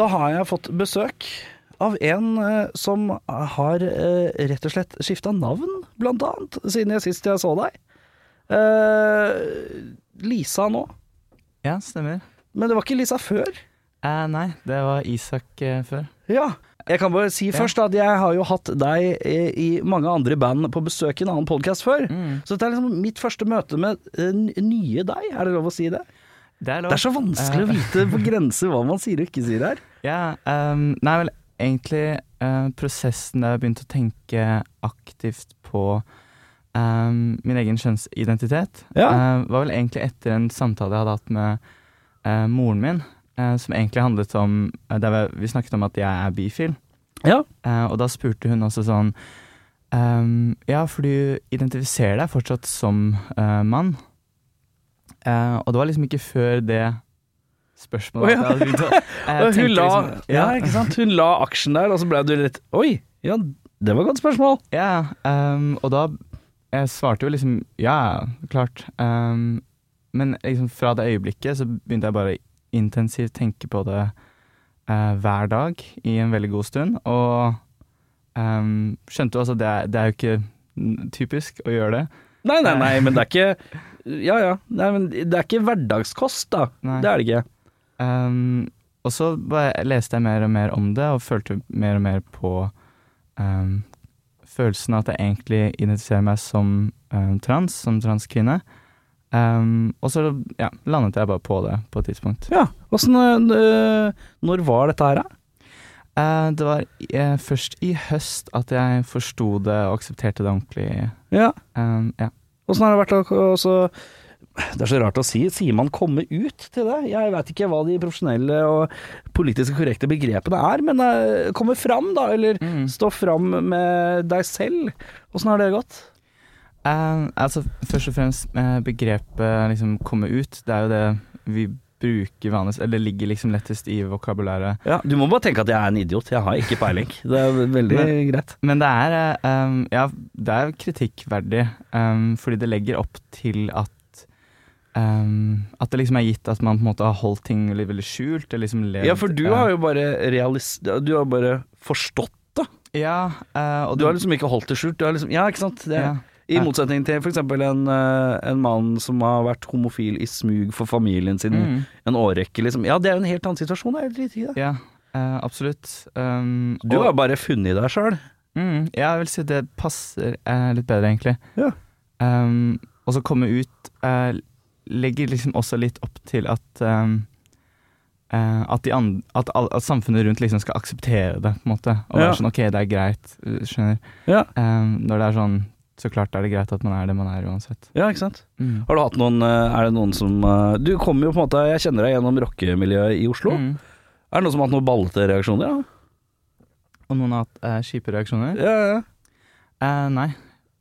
Da har jeg fått besøk av en eh, som har eh, rett og slett skifta navn, blant annet, siden jeg sist jeg så deg. Eh, Lisa nå. Ja, stemmer. Men det var ikke Lisa før. Eh, nei, det var Isak eh, før. Ja. Jeg kan bare si først at jeg har jo hatt deg i mange andre band på besøk i en annen podkast før. Mm. Så dette er liksom mitt første møte med nye deg, er det lov å si det? Det er. Det er så vanskelig å vite på grenser hva man sier og ikke sier her. Ja, um, nei, vel, egentlig uh, prosessen der jeg begynte å tenke aktivt på um, min egen kjønnsidentitet, Ja. uh, var vel egentlig etter en samtale jeg hadde hatt med uh, moren min, eh, som egentlig handlet om eh, der vi, snakket om at jeg er bifil. Ja. Eh, og da spurte hun også sånn um, Ja, for du identifiserer deg fortsatt som eh, mann. Eh, og det var liksom ikke før det spørsmålet oh, ja. at jeg hadde begynt å eh, hun la, liksom- ja, ikke sant? Hun la aksjen der, og så ble du litt Oi, ja, det var et godt spørsmål. Ja, um, og da Jeg svarte jo liksom ja, klart. Um, men liksom fra det øyeblikket så begynte jeg bare intensivt tenke på det uh, hver dag i en veldig god stund. Og um, skjønte jo altså det, det er jo ikke typisk å gjøre det. Nei, nei, nei, men det er ikke Ja, ja. Nei, men det er ikke hverdagskost, da. Nei. Det er det ikke. Um, og så leste jeg mer og mer om det, og følte mer og mer på um, følelsen av at jeg egentlig identifiserer meg som um, trans, som transkvinne. Um, og så ja, landet jeg bare på det på et tidspunkt. Ja. Åssen uh, Når var dette her, da? Uh, det var uh, først i høst at jeg forsto det og aksepterte det ordentlig. Ja. Um, ja. Åssen har det vært å også Det er så rart å si. Sier man 'komme ut' til det? Jeg veit ikke hva de profesjonelle og politisk korrekte begrepene er, men uh, komme fram, da. Eller Mm. stå fram med deg selv. Åssen har det gått? Uh, altså, først og fremst eh, begrepet liksom komme ut, det er jo det vi bruker vanligvis, eller ligger liksom lettest i vokabulæret. Ja, Du må bare tenke at jeg er en idiot. Jeg har ikke peiling. Det er veldig greit. Men det er, um, ja, det er kritikkverdig, um, fordi det legger opp til at um, At det liksom er gitt at man på en måte har holdt ting veldig, veldig skjult. eller Liksom levd, Ja, for du har jo bare realist... Du har bare forstått det. Ja, uh, og Du har liksom ikke holdt det skjult. Du har liksom, ja, ikke sant? Det, ja, I motsetning til f.eks. En, eh, en mann som har vært homofil i smug for familien sin mm, en årrekke, liksom. Ja, det er jo en helt annen situasjon. Det er helt riktig, det. ja eh, absolutt. Um, Du og- har bare funnet deg sjøl. Mm, ja, jeg vil si det passer eh, litt bedre, egentlig. Ja. Um, og så komme ut eh, legger liksom også litt opp til at um, at, de and- at, at samfunnet rundt liksom skal akseptere det, på en måte. Og Ja. være sånn ok, det er greit, uh, skjønner. Ja. Um, når det er sånn Så klart er det greit at man er det man er uansett. Ja, ikke sant. Mm. Har du hatt noen eh, Er det noen som eh, Du kommer jo på en måte Jeg kjenner deg gjennom rockemiljøet i Oslo. Mm. Er det noen som har hatt noen ballete reaksjoner? Ja, Og noen har hatt eh, kjipe reaksjoner? ja, ja. Eh, nei.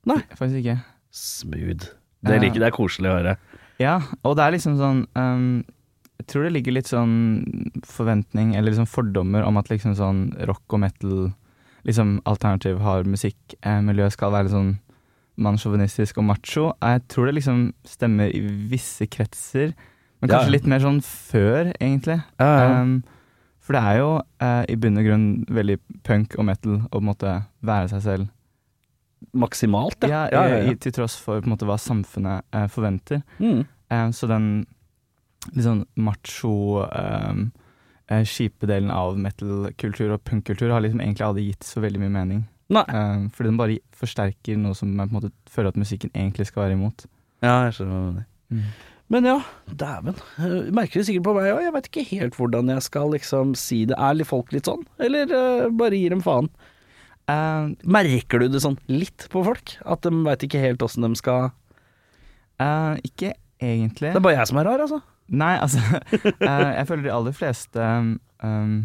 Nei. Faktisk ikke. Smooth. Det Ja. liker det er koselig å høre. Ja, og det er liksom sånn um, Jeg tror det ligger litt sånn forventning, eller liksom fordommer om at liksom sånn rock og metal, liksom alternativ hard musikkmiljø skal være litt sånn mannssjåvinistisk og macho. Jeg tror det liksom stemmer i visse kretser, men kanskje ja. litt mer sånn før, egentlig. Um, for det er jo uh, i bunn og grunn veldig punk og metal å på en måte være seg selv. Maksimalt, Ja, ja, ja, ja. i- til tross for på en måte hva samfunnet uh, forventer. Mm. Eh, så den litt sånn macho um, eh, kjipe delen av metal-kultur og punk-kultur har liksom egentlig aldri gitt så veldig mye mening. Nei. Eh, fordi den bare forsterker noe som jeg på en måte føler at musikken egentlig skal være imot. Ja, jeg skjønner hva du mener. Mm. Men ja, dæven. Merker det sikkert på meg òg. Jeg veit ikke helt hvordan jeg skal liksom si det. Er folk litt sånn, eller uh, bare gir dem faen? Uh, Merker du det sånn litt på folk? At de veit ikke helt åssen de skal uh, ikke egentlig. Det er bare jeg som er rar, altså. Nei, altså eh, Jeg føler de aller fleste um,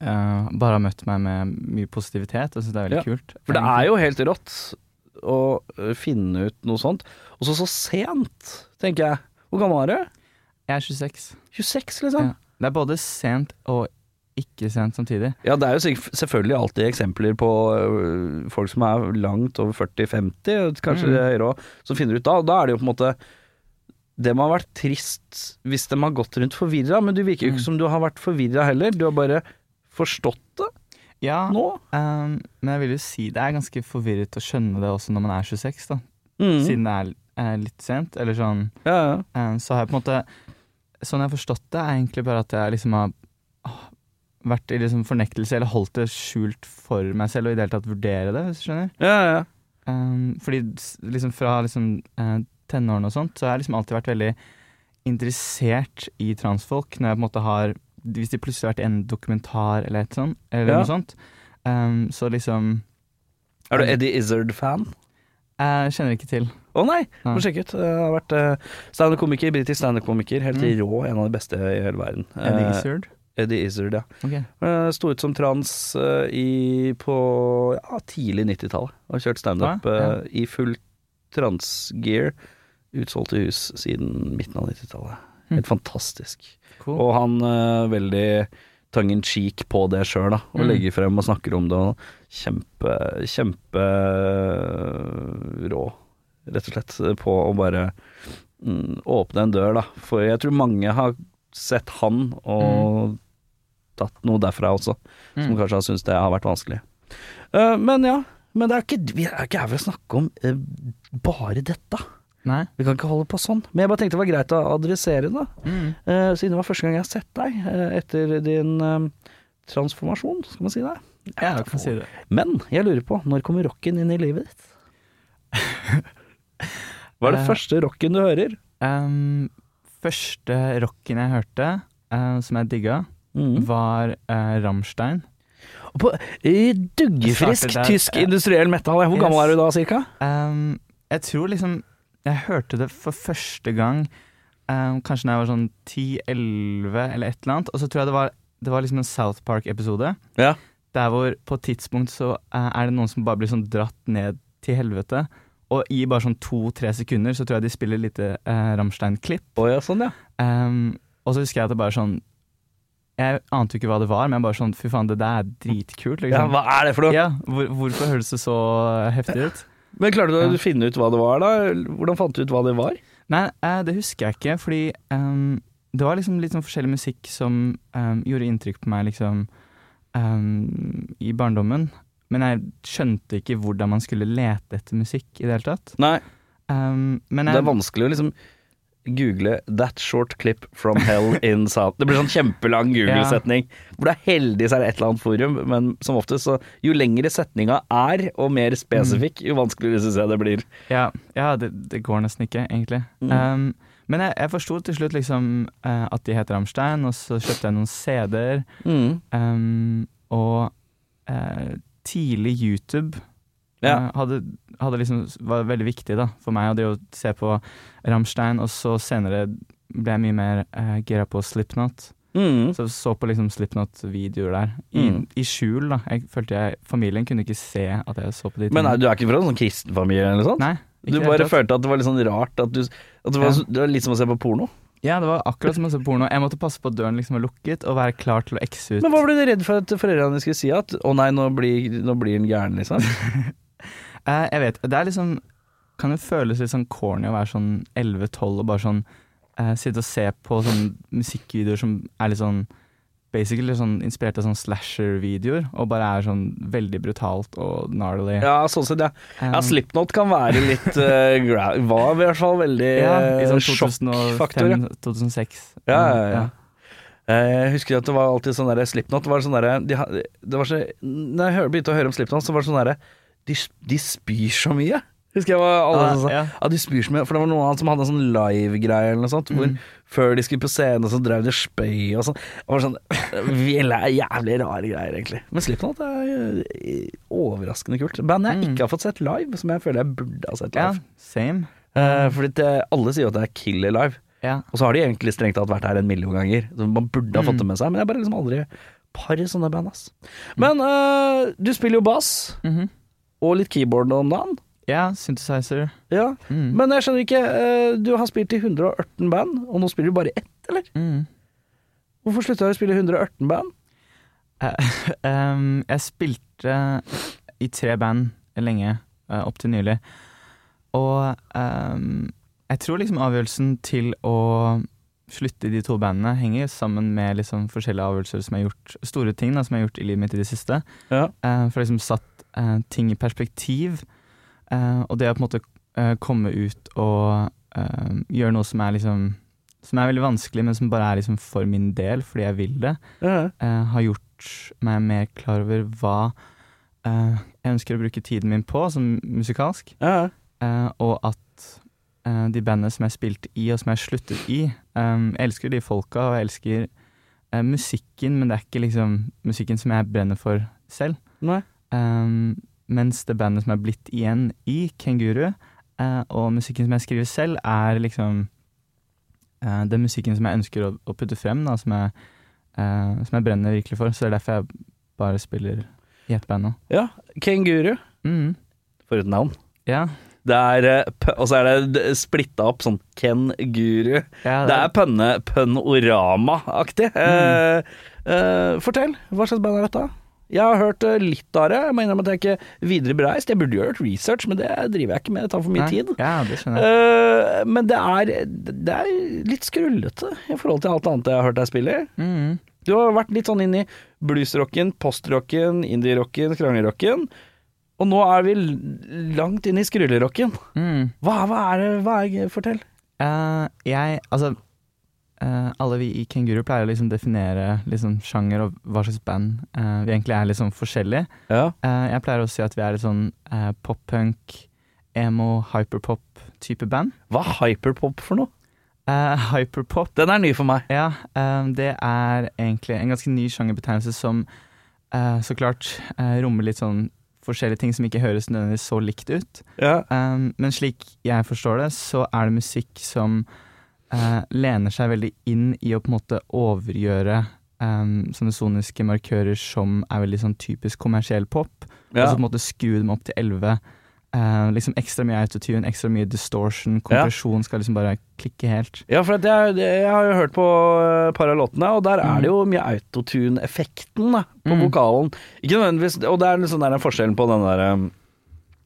eh, bare har møtt meg med mye positivitet og syns det er veldig Ja, kult. For det er jo helt rått å øh, finne ut noe sånt. Og så så sent, tenker jeg. Hvor gammel er du? Jeg er 26. 26, liksom? Ja. Det er både sent og ikke sent samtidig. Ja, det er jo selvfølgelig alltid eksempler på øh, folk som er langt over 40-50, og kanskje Mm. høyere òg, som finner ut da. Og da er det jo på en måte Det må ha vært trist hvis de har gått rundt forvirra, men du virker jo ikke Mm. som du har vært forvirra heller. Du har bare forstått det Ja, nå. um, men jeg vil jo si det er ganske forvirret å skjønne det også når man er 26, da. Mm. Siden det er, er litt sent. Eller sånn Ja, ja. Um, Så har jeg på en måte Sånn jeg har forstått det, er egentlig bare at jeg liksom har ah, vært i liksom fornektelse, eller holdt det skjult for meg selv, og i det hele tatt vurdere det, hvis du skjønner. ja, ja. Um, fordi liksom fra liksom, uh, tenårene og sånt, så har jeg liksom alltid vært veldig interessert i transfolk. Når jeg på en måte har Hvis de plutselig har vært i en dokumentar eller et sånt, eller Ja. noe sånt. Um, så liksom Er du Eddie Izzard-fan? Jeg kjenner ikke til. Å nei, Nei. må sjekke ut. Jeg har vært uh, standup-komiker, britisk standup-komiker. Helt Mm. rå, en av de beste i hele verden. Eddie Eh, Izzard? Eddie Izzard, ja. Okay. Uh, Sto ut som trans eh, i, på ja, tidlig 90-tallet. Og kjørt standup Ja, ja. eh, i full transgear. Utsolgte hus siden midten av 90-tallet. Hm. Helt fantastisk. Cool. Og han uh, veldig tongue in cheek på det sjøl, da. Og Mm. legger frem og snakker om det. Og kjempe, Rå rett og slett, på å bare mm, åpne en dør, da. For jeg tror mange har sett han og tatt noe derfra også, som Mm. kanskje har syntes det har vært vanskelig. Uh, men ja. Men det er ikke, vi er ikke her for å snakke om uh, bare dette. Nei? Vi kan ikke holde på sånn. Men jeg bare tenkte det var greit å adressere det. Mm. Uh, siden det var første gang jeg har sett deg uh, etter din uh, transformasjon, skal man si det? Ja, jeg kan si det. Men jeg lurer på, når kommer rocken inn i livet ditt? Hva er det første rocken du hører? Um, første rocken jeg hørte, som jeg digga, Mm. var uh, Rammstein. På duggfrisk tysk industriell metal. Hvor Yes. gammel er du da, cirka? Um, jeg tror liksom Jeg hørte det for første gang um, kanskje da jeg var sånn 10-11 eller et eller annet. Og så tror jeg det var, det var liksom en South Park-episode. Ja. Der hvor på et tidspunkt så eh, er det noen som bare blir sånn dratt ned til helvete. Og i bare sånn to-tre sekunder så tror jeg de spiller lite uh, Rammstein-klipp. Oh, ja, sånn ja. Um, og så husker jeg at det bare sånn Jeg ante jo ikke hva det var, men bare sånn Fy faen, det der er dritkult. ja. Liksom. Hva er det for noe? Ja, hvor, hvorfor høres det så heftig ut? Men klarte du å Ja. finne ut hva det var, da? Hvordan fant du ut hva det var? Nei, eh, det husker jeg ikke, fordi um, det var liksom litt sånn forskjellig musikk som um, gjorde inntrykk på meg liksom um, i barndommen. Men jeg skjønte ikke hvordan man skulle lete etter musikk i det hele tatt. Nei, men det er vanskelig å liksom google 'that short clip from hell in South'. Det blir sånn kjempelang Google-setning. Hvor det er heldig så er det et eller annet forum, men som oftest så Jo lengre setninga er, og mer spesifikk, jo vanskeligere syns jeg det blir. ja, ja det, det går nesten ikke, egentlig. Mm. Um, men jeg, jeg forsto til slutt liksom uh, at de heter Amstein, og så kjøpte jeg noen CD-er. Mm. Um, og uh, tidlig YouTube Ja. Eh, hadde, hadde liksom, var veldig viktig da, for meg, og det å se på Rammstein, og så senere ble jeg mye mer uh, gira på Slipknot. Mm. Så jeg så på liksom Slipknot-videoer der, i, Mm. i skjul da. Jeg følte jeg, familien kunne ikke se at jeg så på de Men tingene. nei, du er ikke fra en sånn kristen familie eller noe sånt? Nei, Du bare tatt. følte at det var litt sånn rart at du at det, var, Ja. det var litt som å se på porno? Ja, det var akkurat som å se porno. Jeg måtte passe på at døren liksom var lukket, og være klar til å ekse ut. Men hva ble du redd for at foreldrene skulle si? At 'å nei, nå blir, nå blir den gæren', liksom? Eh, jeg vet, det er liksom Kan det føles litt sånn corny å være sånn 11-12 og bare sånn eh, Sitte og se på sånn musikkvideoer som er litt sånn Basically sånn inspirert av sånn slasher-videoer, og bare er sånn veldig brutalt og gnarly. Ja, sånn sett, ja. Ja, Slipknot kan være litt uh, Var i hvert fall veldig ja, i sånn sjokkfaktor. 2005-2006. Ja, ja, ja. Jeg husker at det var alltid sånn derre Slipknot var sånn derre de, Det var så Når jeg begynte å høre om Slipknot, så var det sånn derre de, de spyr så mye. Husker jeg var alle som sa ja. ja, de spyr så mye. For det var noen som hadde en sånn live-greie eller noe sånt, hvor Mm. før de skulle på scenen, så drev de spøy og sånn. Det var sånn jævlig, rare greier, egentlig. Men Slipknot er eh, overraskende kult. Band jeg Mm. ikke har fått sett live, som jeg føler jeg burde ha sett Ja, live. same. Eh, fordi det, alle sier jo at det er killer live. Ja. Og så har de egentlig strengt tatt vært her en million ganger. Så man burde ha fått det med seg, men jeg har bare liksom aldri par sånne band, ass. Men uh, du spiller jo bass, Mhm. Og litt keyboard om dagen. ja, synthesizer. Ja. Mm. Men jeg skjønner ikke, eh, du har spilt i 118 band, og nå spiller du bare ett, eller? Mm. Hvorfor slutta du å spille i 118 band? Eh, jeg spilte i tre band lenge, uh, opp til nylig. Og um, jeg tror liksom avgjørelsen til å slutte i de to bandene henger sammen med liksom forskjellige avgjørelser som jeg har gjort, store ting da, som jeg har gjort i livet mitt i det siste. Ja. Uh, for liksom satt eh, ting i perspektiv. Eh, og det å på en måte eh, komme ut og eh, gjøre noe som er liksom Som er veldig vanskelig, men som bare er liksom for min del, fordi jeg vil det Ja. eh, har gjort meg mer klar over hva eh, jeg ønsker å bruke tiden min på, som musikalsk. Ja. Eh, og at de bandene som jeg spilte i, og som jeg sluttet i Jeg elsker de folka, og jeg elsker musikken, men det er ikke liksom musikken som jeg brenner for selv. Nei. Eh, mens det bandet som er blitt igjen i Kenguru, uh, og musikken som jeg skriver selv, er liksom uh, den musikken som jeg ønsker å, å putte frem, da, som jeg, uh, som jeg brenner virkelig for. Så det er derfor jeg bare spiller i ett band nå. ja. Kenguru. Mm. For et navn. Ja. Det er, og så er det splitta opp sånn Ken Guru. ja Det er pønne, pønnorama-aktig. Eh, eh, fortell, hva slags band er dette? Jeg har hørt eh, litt av det. Jeg må innrømme at jeg ikke videre bereist. Jeg burde gjort research, men det driver jeg ikke med. Det tar for mye Nei, tid. Ja, det. Eh, men det er, det er litt skrullete i forhold til alt annet jeg har hørt deg spille. Mm. Du har vært litt sånn inn i bluesrocken, postrocken, indierocken, kranglerocken. Og nå er vi langt inn i skrullerocken. Mm. Hva, hva er det? Hva er, fortell. Uh, jeg Altså, eh, alle vi i Kenguru pleier å liksom definere liksom sjanger og hva slags band uh, vi egentlig er liksom forskjellige. Ja. Uh, jeg pleier å si at vi er et sånn uh, pop-punk, emo, hyperpop-type band. Hva er hyperpop for noe? Hyperpop, Den er ny for meg. ja, det er egentlig en ganske ny sjangerbetegnelse som så klart rommer litt sånn forskjellige ting som ikke høres nødvendigvis så likt ut. Ja. Men slik jeg forstår det, så er det musikk som eh, lener seg veldig inn i å på en måte overgjøre um, sånne soniske markører som er veldig sånn typisk kommersiell pop, og så på en måte skru dem opp til 11. Uh, liksom ekstra mye autotune, ekstra mye distortion, kompresjon skal liksom bare klikke helt. Ja, for jeg, jeg har jo hørt på et par av låtene, og der er det jo mye autotune-effekten på Mm. vokalen. Ikke nødvendigvis, og det er liksom der forskjellen på den der um,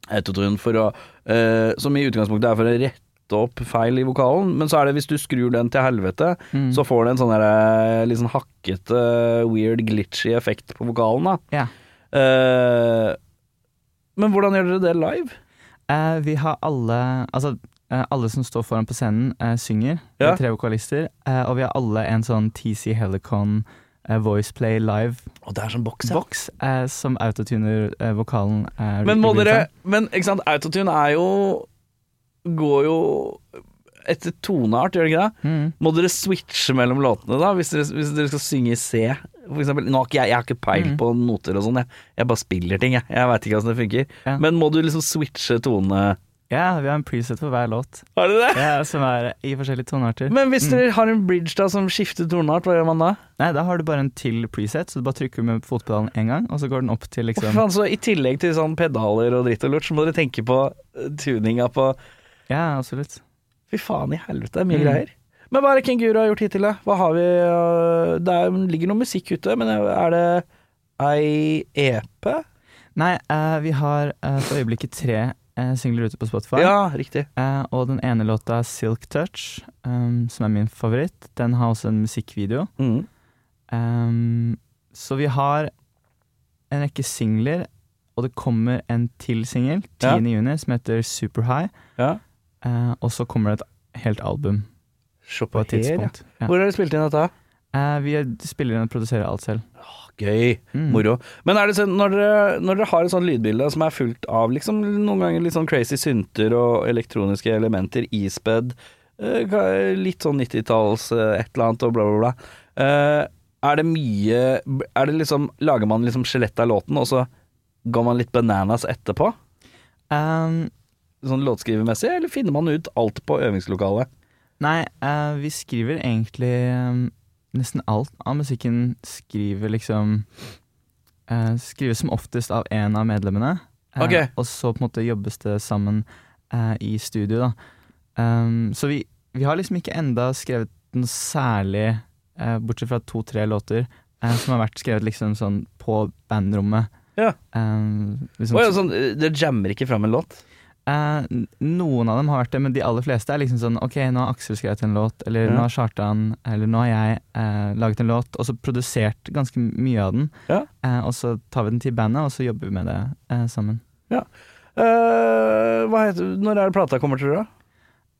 autotune for å, uh, som i utgangspunktet er for å rette opp feil i vokalen, men så er det hvis du skrur den til helvete, Mm. så får det en sånn der, eh, litt sånn hakkete, weird, glitchy effekt på vokalen da. Ja. Uh, men hvordan gjør dere det live? Uh, vi har alle Altså, uh, alle som står foran på scenen, synger. Vi er tre vokalister. og vi har alle en sånn TC Helicon Voiceplay Live Og det er sånn boks, ja. boks eh, som autotuner eh, vokalen. eh, Men må dere. Men ikke sant, autotune er jo Går jo etter toneart, gjør det ikke det? Mm. Må dere switche mellom låtene, da? Hvis dere, hvis dere skal synge i C, for eksempel. Nå har ikke jeg, jeg har ikke peil Mm. på noter og sånn, jeg, jeg bare spiller ting, jeg. Jeg veit ikke åssen det funker. Ja. Men må du liksom switche tone Ja, vi har en preset for hver låt, Har du det? ja, som er i forskjellige tonearter. Men hvis Mm. dere har en bridge da som skifter toneart, hva gjør man da? Nei, da har du bare en til preset, så du bare trykker med fotpedalen én gang, og så går den opp til liksom faen, så I tillegg til sånn pedaler og dritt og lort, så må dere tenke på eh, tuninga på Ja, absolutt. Fy faen i helvete, det er mye Mm. greier. Men hva er det Kenguru har gjort hittil, da? Hva har vi øh, Det er, ligger noe musikk ute, men er det ei EP? Nei, uh, vi har uh, for øyeblikket tre uh, singler ute på Spotify. Ja, riktig. Uh, og den ene låta, 'Silk Touch', um, som er min favoritt, den har også en musikkvideo. Mm. Um, så vi har en rekke singler, og det kommer en til singel 10. Ja. juni som heter 'Super High'. Ja. Eh, og så kommer det et helt album Se på et her, ja. tidspunkt. Ja. Hvor har dere spilt inn dette? Eh, vi spiller inn og produserer alt selv. Gøy. Mm. Moro. Men er det sånn, når dere, når dere har et sånt lydbilde som er fullt av liksom, noen ganger litt sånn crazy synter og elektroniske elementer, isped, eh, litt sånn 90-talls eh, et eller annet og bla, bla, bla. Er det mye Er det liksom Lager man liksom skjelettet av låten, og så går man litt bananas etterpå? Um, Sånn låtskrivermessig, eller finner man ut alt på øvingslokalet? nei, uh, vi skriver egentlig um, nesten alt av musikken skriver liksom uh, Skrives som oftest av en av medlemmene. Uh, Ok. Og så på en måte jobbes det sammen i studio, da. Um, så vi, vi har liksom ikke enda skrevet noe særlig, bortsett fra to-tre låter, som har vært skrevet liksom sånn på bandrommet. Ja. Um, liksom, oh, ja, sånn, det jammer ikke fram en låt? Eh, noen av dem har vært det, men de aller fleste er liksom sånn Ok, nå har Aksel skrevet en låt, eller Ja. nå har Kjartan, eller nå har jeg eh, laget en låt, og så produsert ganske mye av den. Ja. Eh, og så tar vi den til bandet, og så jobber vi med det eh, sammen. Eh, hva heter, når er det plata kommer tror du?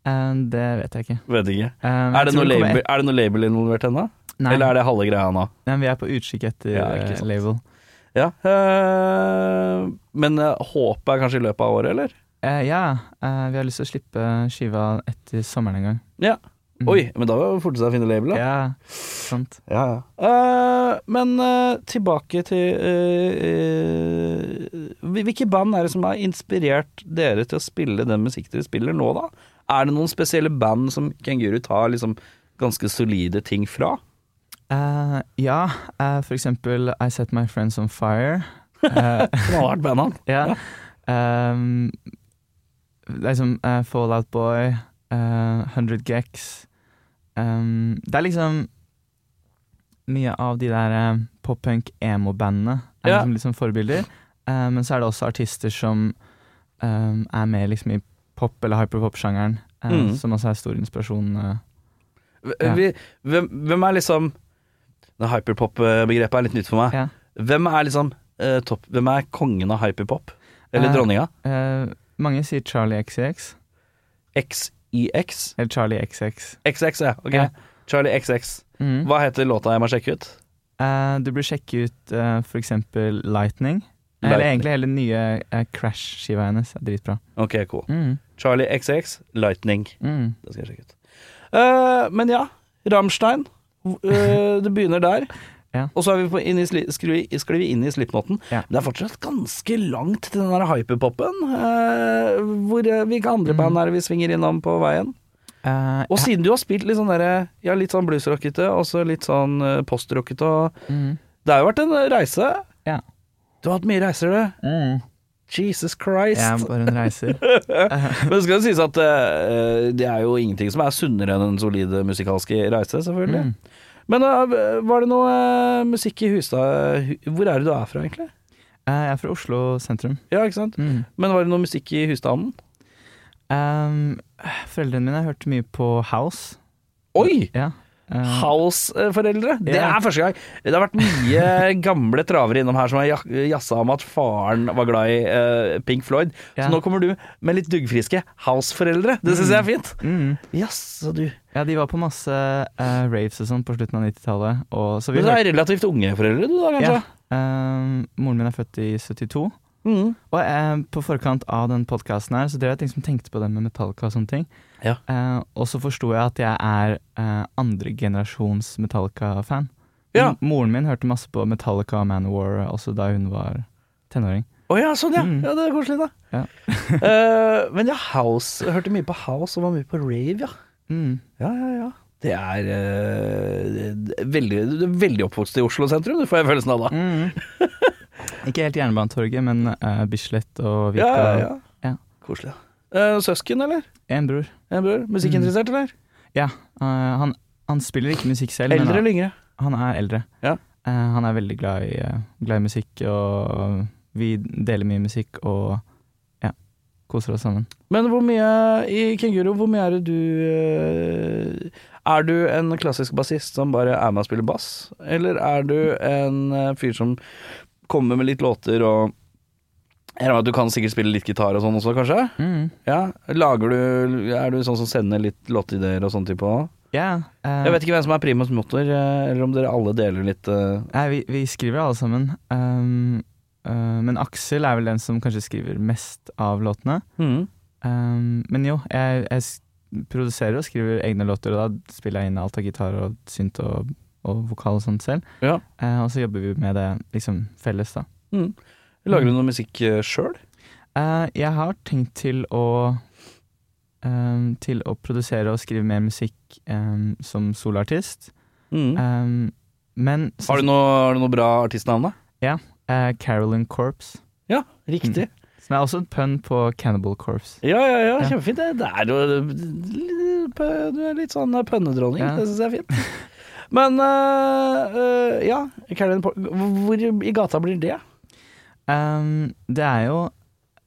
Eh, det vet jeg ikke. Vet ikke. Eh, Er det, noe label, er det noe label involvert ennå? Eller er det halve greia nå? nei, vi er på utkikk etter Ja, eh, label. Ja. eh, men eh, håpet er kanskje i løpet av året, eller? Eh, ja, uh, vi har lyst til å slippe skiva etter sommeren en gang. Ja. Mm. Oi, men da fortere seg å finne label, da. Ja, sant. Ja, ja. Uh, men eh, tilbake til eh, eh, Hvilke band er det som har inspirert dere til å spille den musikk dere spiller nå, da? Er det noen spesielle band som Kenguru tar liksom ganske solide ting fra? Eh, ja, eh, for eksempel I Set My Friends On Fire. Eh, Knallhardt bandnavn. Ja. Um, det er liksom uh, Fallout Boy, uh, 100 Gex um, Det er liksom mye av de der uh, pop-punk-emo-bandene er Ja. liksom, liksom forbilder. Uh, men så er det også artister som um, er med liksom i pop- eller hyperpop-sjangeren, eh, Mm. som også er stor inspirasjon. eh. Ja. Vi, hvem, hvem er liksom Det hyperpop-begrepet er litt nytt for meg. Ja. Hvem er liksom eh, topp Hvem er kongen av hyperpop? Eller Eh, dronninga? Eh, mange sier Charlie XX. XIX? eller Charlie XX. XX, ja. Ok. Ja. Charlie XX. Mm. Hva heter låta jeg må sjekke ut? Uh, du bør sjekke ut uh, for eksempel Lightning. Eller egentlig hele nye uh, Crash-skiva hennes. er Dritbra. Ok, cool. Mm. Charlie XX, Lightning. Mm. Det skal jeg sjekke ut. Men ja, Rammstein. Det begynner der. Ja. Og så er vi på inn i sklir, vi, sklir vi inn i Slipknoten. Ja. Det er fortsatt ganske langt til den der hyperpopen. Eh, hvor, eh, hvilke andre Mm. band er det vi svinger innom på veien? Uh, Og siden du har spilt litt sånn derre Ja, litt sånn bluesrockete, og så litt sånn uh, postrockete og mm. Det har jo vært en reise. Ja. Du har hatt mye reiser, du. Mm. Jesus Christ. Er bare en reiser. Men det skal jo sies at uh, det er jo ingenting som er sunnere enn en solid musikalsk reise, selvfølgelig. Mm. Men eh, var det noe eh, musikk i Hustad Hvor er det du er fra, egentlig? Eh, jeg er fra Oslo sentrum. Ja, ikke sant? Mm. Men var det noe musikk i husstanden? Um, foreldrene mine hørte mye på House. Oi! Ja. Eh, House-foreldre. Det er første gang. Det har vært mye gamle travere innom her som har jassa jazza om at faren var glad i uh, Pink Floyd. Ja. Så nå kommer du med litt duggfriske House-foreldre. Det syns jeg er fint. mm. Jaså, du. Ja, de var på masse uh, raves og sånn på slutten av 90-tallet. og Så vi Men du er relativt unge foreldre, du da, kanskje? ja. um, Moren min er født i 72. Mm. Og eh, på forkant av den podkasten her, så drev jeg liksom tenkte på det med Metallica og sånne ting. Ja. Eh, og så forsto jeg at jeg er eh, andregenerasjons Metallica-fan. Ja. Moren min hørte masse på Metallica og Manowar også da hun var tenåring. Å ja, sånn ja. Mm. Ja, Det er koselig, da. Ja. Eh, men ja, House. Jeg hørte mye på House og var mye på rave, ja. Mm. Ja, ja, ja. Det er eh, veldig, veldig oppvokst i Oslo sentrum, det får jeg følelsen av da. Mm. Ikke helt Jernbanetorget, men uh, Bislett og Vika. Ja, ja, ja. Koselig. Uh, søsken, eller? En bror. En bror? Musikkinteressert, eller? Ja, Uh, han, han spiller ikke musikk selv, Eldre men eller yngre? han er eldre. Ja. Han er veldig glad i, glad i musikk, og vi deler mye musikk og ja, koser oss sammen. Men hvor mye i Kenguru, hvor mye er det du Er du en klassisk bassist som bare er med og spiller bass, eller er du en fyr som kommer med litt låter og du kan sikkert spille litt gitar og sånn også, kanskje? Mm. Ja, lager du Er du sånn som sender litt låtideer og sånn type òg? Yeah, uh, Jeg vet ikke hvem som er primus motor, eh, eller om dere alle deler litt uh... Nei, vi, vi skriver alle sammen. Um, uh, men Aksel er vel den som kanskje skriver mest av låtene. Mm. Um, men jo, jeg, jeg produserer og skriver egne låter, og da spiller jeg inn alt av gitar og synt og, og vokal og sånt selv. Ja. Eh, og så jobber vi med det liksom felles, da. Mm. Lager du noe musikk uh, sjøl? Eh, jeg har tenkt til å um, Til å produsere og skrive mer musikk um, som soloartist. Um, men så, Har du noe, har du noe bra artistnavn, da? eh, Carolyn Corpse, Ja, riktig. som er også en pønn på Cannibal Corpse. Ja, ja, ja, Ja. kjempefint. Det, det er jo Du er litt sånn pønnedronning, Ja. det syns jeg er fint. Men uh, ja, Caroline hvor i gata blir det? Um, det er jo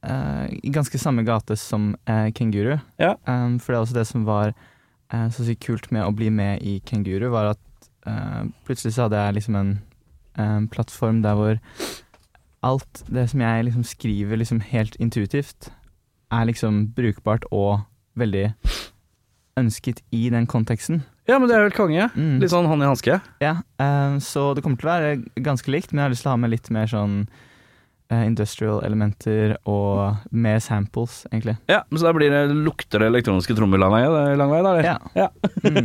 eh, i ganske samme gate som Kenguru. Ja. Um, for det er også det som var så sykt kult med å bli med i Kenguru, var at uh, plutselig så hadde jeg liksom en eh, plattform der hvor alt det som jeg liksom skriver liksom helt intuitivt, er liksom brukbart og veldig ønsket i den konteksten. Ja, men det er vel konge. Mm. Litt sånn hånd i hanske. Ja, um, så det kommer til å være ganske likt, men jeg har lyst til å ha med litt mer sånn eh, industrial elementer og mer samples, egentlig. Ja, men så da blir det, lukter det elektroniske trommer lang vei, lang vei da, eller? Ja. Ja.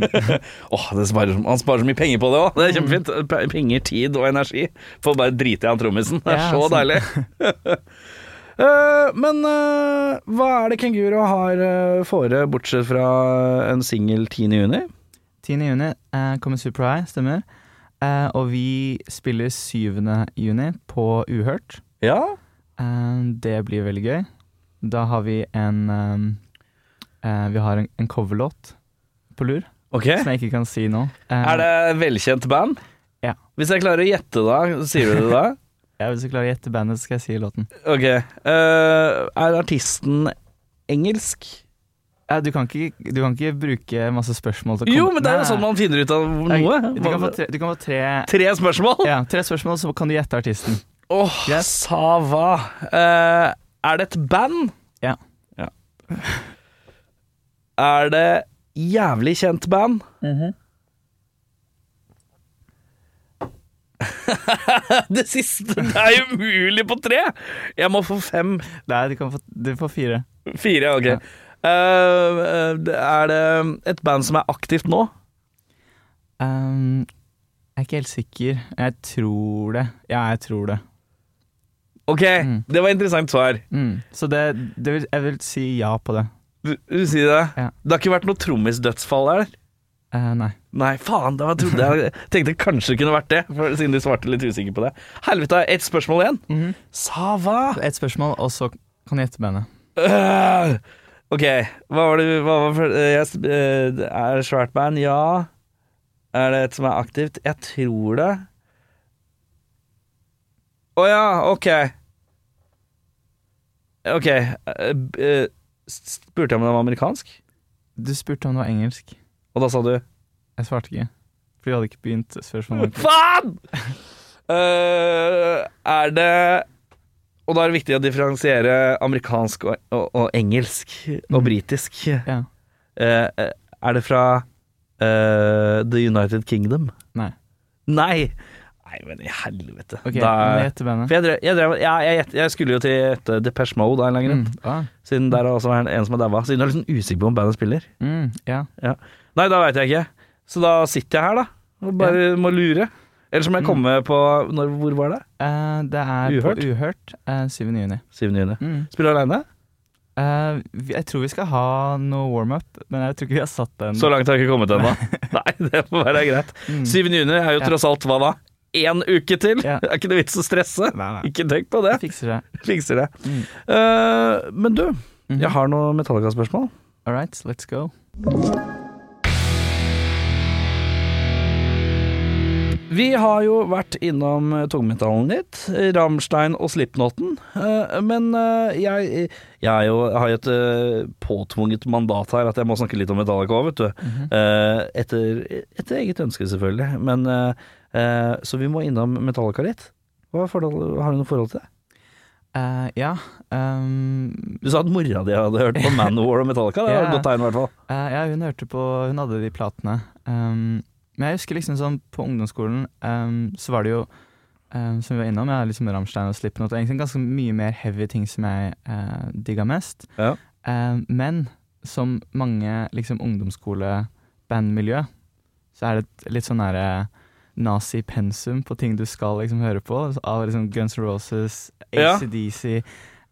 Åh, det sparer, han sparer så mye penger på det òg. Det er kjempefint. Penger, tid og energi Får bare drite i han trommisen. Det er Ja, så altså. deilig. Eh, men eh, hva er det Kenguro har uh, fore, bortsett fra en singel 10. juni? 10. juni eh, kommer Super High, stemmer. Eh, og vi spiller 7. juni på Uhørt. Ja. Eh, det blir veldig gøy. Da har vi en eh, eh, Vi har en, en coverlåt på lur, Ok. som jeg ikke kan si nå. Eh, Er det velkjent band? Ja. Hvis jeg klarer å gjette da, sier du det da? Ja, Hvis du klarer å gjette bandet, så skal jeg si låten. Ok. Uh, er artisten engelsk? Ja, du, kan ikke, du kan ikke bruke masse spørsmål til å Jo, men det er jo sånn man finner ut av noe. Du kan få tre, du kan få tre, Tre spørsmål? ja, tre spørsmål, så kan du gjette artisten. Åh, Yes. sa hva? Uh, er det et band? Ja. ja. Er det jævlig kjent band? det siste det er jo umulig på tre! Jeg må få fem. Nei, du, kan få, du får fire. Fire, ok. Ja. Eh, er det et band som er aktivt nå? Um, jeg er ikke helt sikker. Jeg tror det. Ja, jeg tror det. Ok, Mm. det var et interessant svar. Mm. Så det, det vil, jeg vil si ja på det. Du, du sier det? Ja. Det har ikke vært noe trommisdødsfall her? Eh, nei. Nei, faen, det var, trodde jeg tenkte kanskje det kunne vært det, for, siden du svarte litt usikker på det. Helvete, ett spørsmål igjen. Mhm. Sa hva? Et spørsmål, og så kan du gjette bandet. Uh, ok, hva var det hva var for, øh, jeg, s- øh, Er det svært band? Ja. Er det et som er aktivt? Jeg tror det. Å ja, ok. Ok. Uh, øh, spurte jeg om det var amerikansk? Du spurte om det var engelsk. Og da sa du Jeg svarte ikke. For jeg hadde ikke begynt spørsmålet. Faen! Uh, er det Og da er det viktig å differensiere amerikansk og, og, og engelsk og Mm. britisk. Ja. Eh, er det fra uh, The United Kingdom? Nei. Nei! Nei, men i helvete. Ok, Da, men for jeg, drev, jeg, drev, jeg, jeg, jeg skulle jo til Depeche Mode av en eller annen grunn. Mm. Ah. Siden der er også en som er daua. Siden du er litt liksom usikker på om bandet spiller. Mm. Ja. Nei, da veit jeg ikke. Så da sitter jeg her, da. Og bare må lure. Eller så må jeg Mm. komme på når, Hvor var det? Eh, det er Uhørt? på Uhørt eh, 7. juni. 7. juni. Mm. Spiller du aleine? Eh, jeg tror vi skal ha noe warm-up, men jeg tror ikke vi har satt den. Så langt har jeg ikke kommet ennå. Nei, det får være greit. Mm. 7. juni er jo tross alt hva da? Én uke til? Ja. Er ikke det vits å stresse? Nei, nei. Ikke tenk på det. Fikser det. Fikser det. Mm. Uh, men du, Mhm. jeg har noen Metallica-spørsmål. All right, let's go. Vi har jo vært innom eh, tungmetallen litt, Rammstein og Slipknoten. eh, Men eh, jeg, jeg jo, har jo et eh, påtvunget mandat her, at jeg må snakke litt om Metallica òg, vet du. Mm -hmm. Etter, etter eget ønske, selvfølgelig. Men, eh, eh, så vi må innom Metallica litt. Forhold, har du noe forhold til det? Uh, ja. um, Du sa at mora di hadde hørt på Manowar og Metallica. Det var yeah. et godt tegn, i hvert fall. Uh, ja, hun hørte på Hun hadde de platene. Ehm, men jeg husker liksom sånn på ungdomsskolen um, så var det jo um, Som vi var innom, jeg hadde liksom Rammstein og Slipknot og egentlig ganske mye mer heavy ting som jeg uh, digga mest. Ja. Um, men som mange liksom ungdomsskolebandmiljø, så er det et litt sånn derre nazi-pensum på ting du skal liksom høre på. Av liksom Guns N' Roses, Ja. ACDC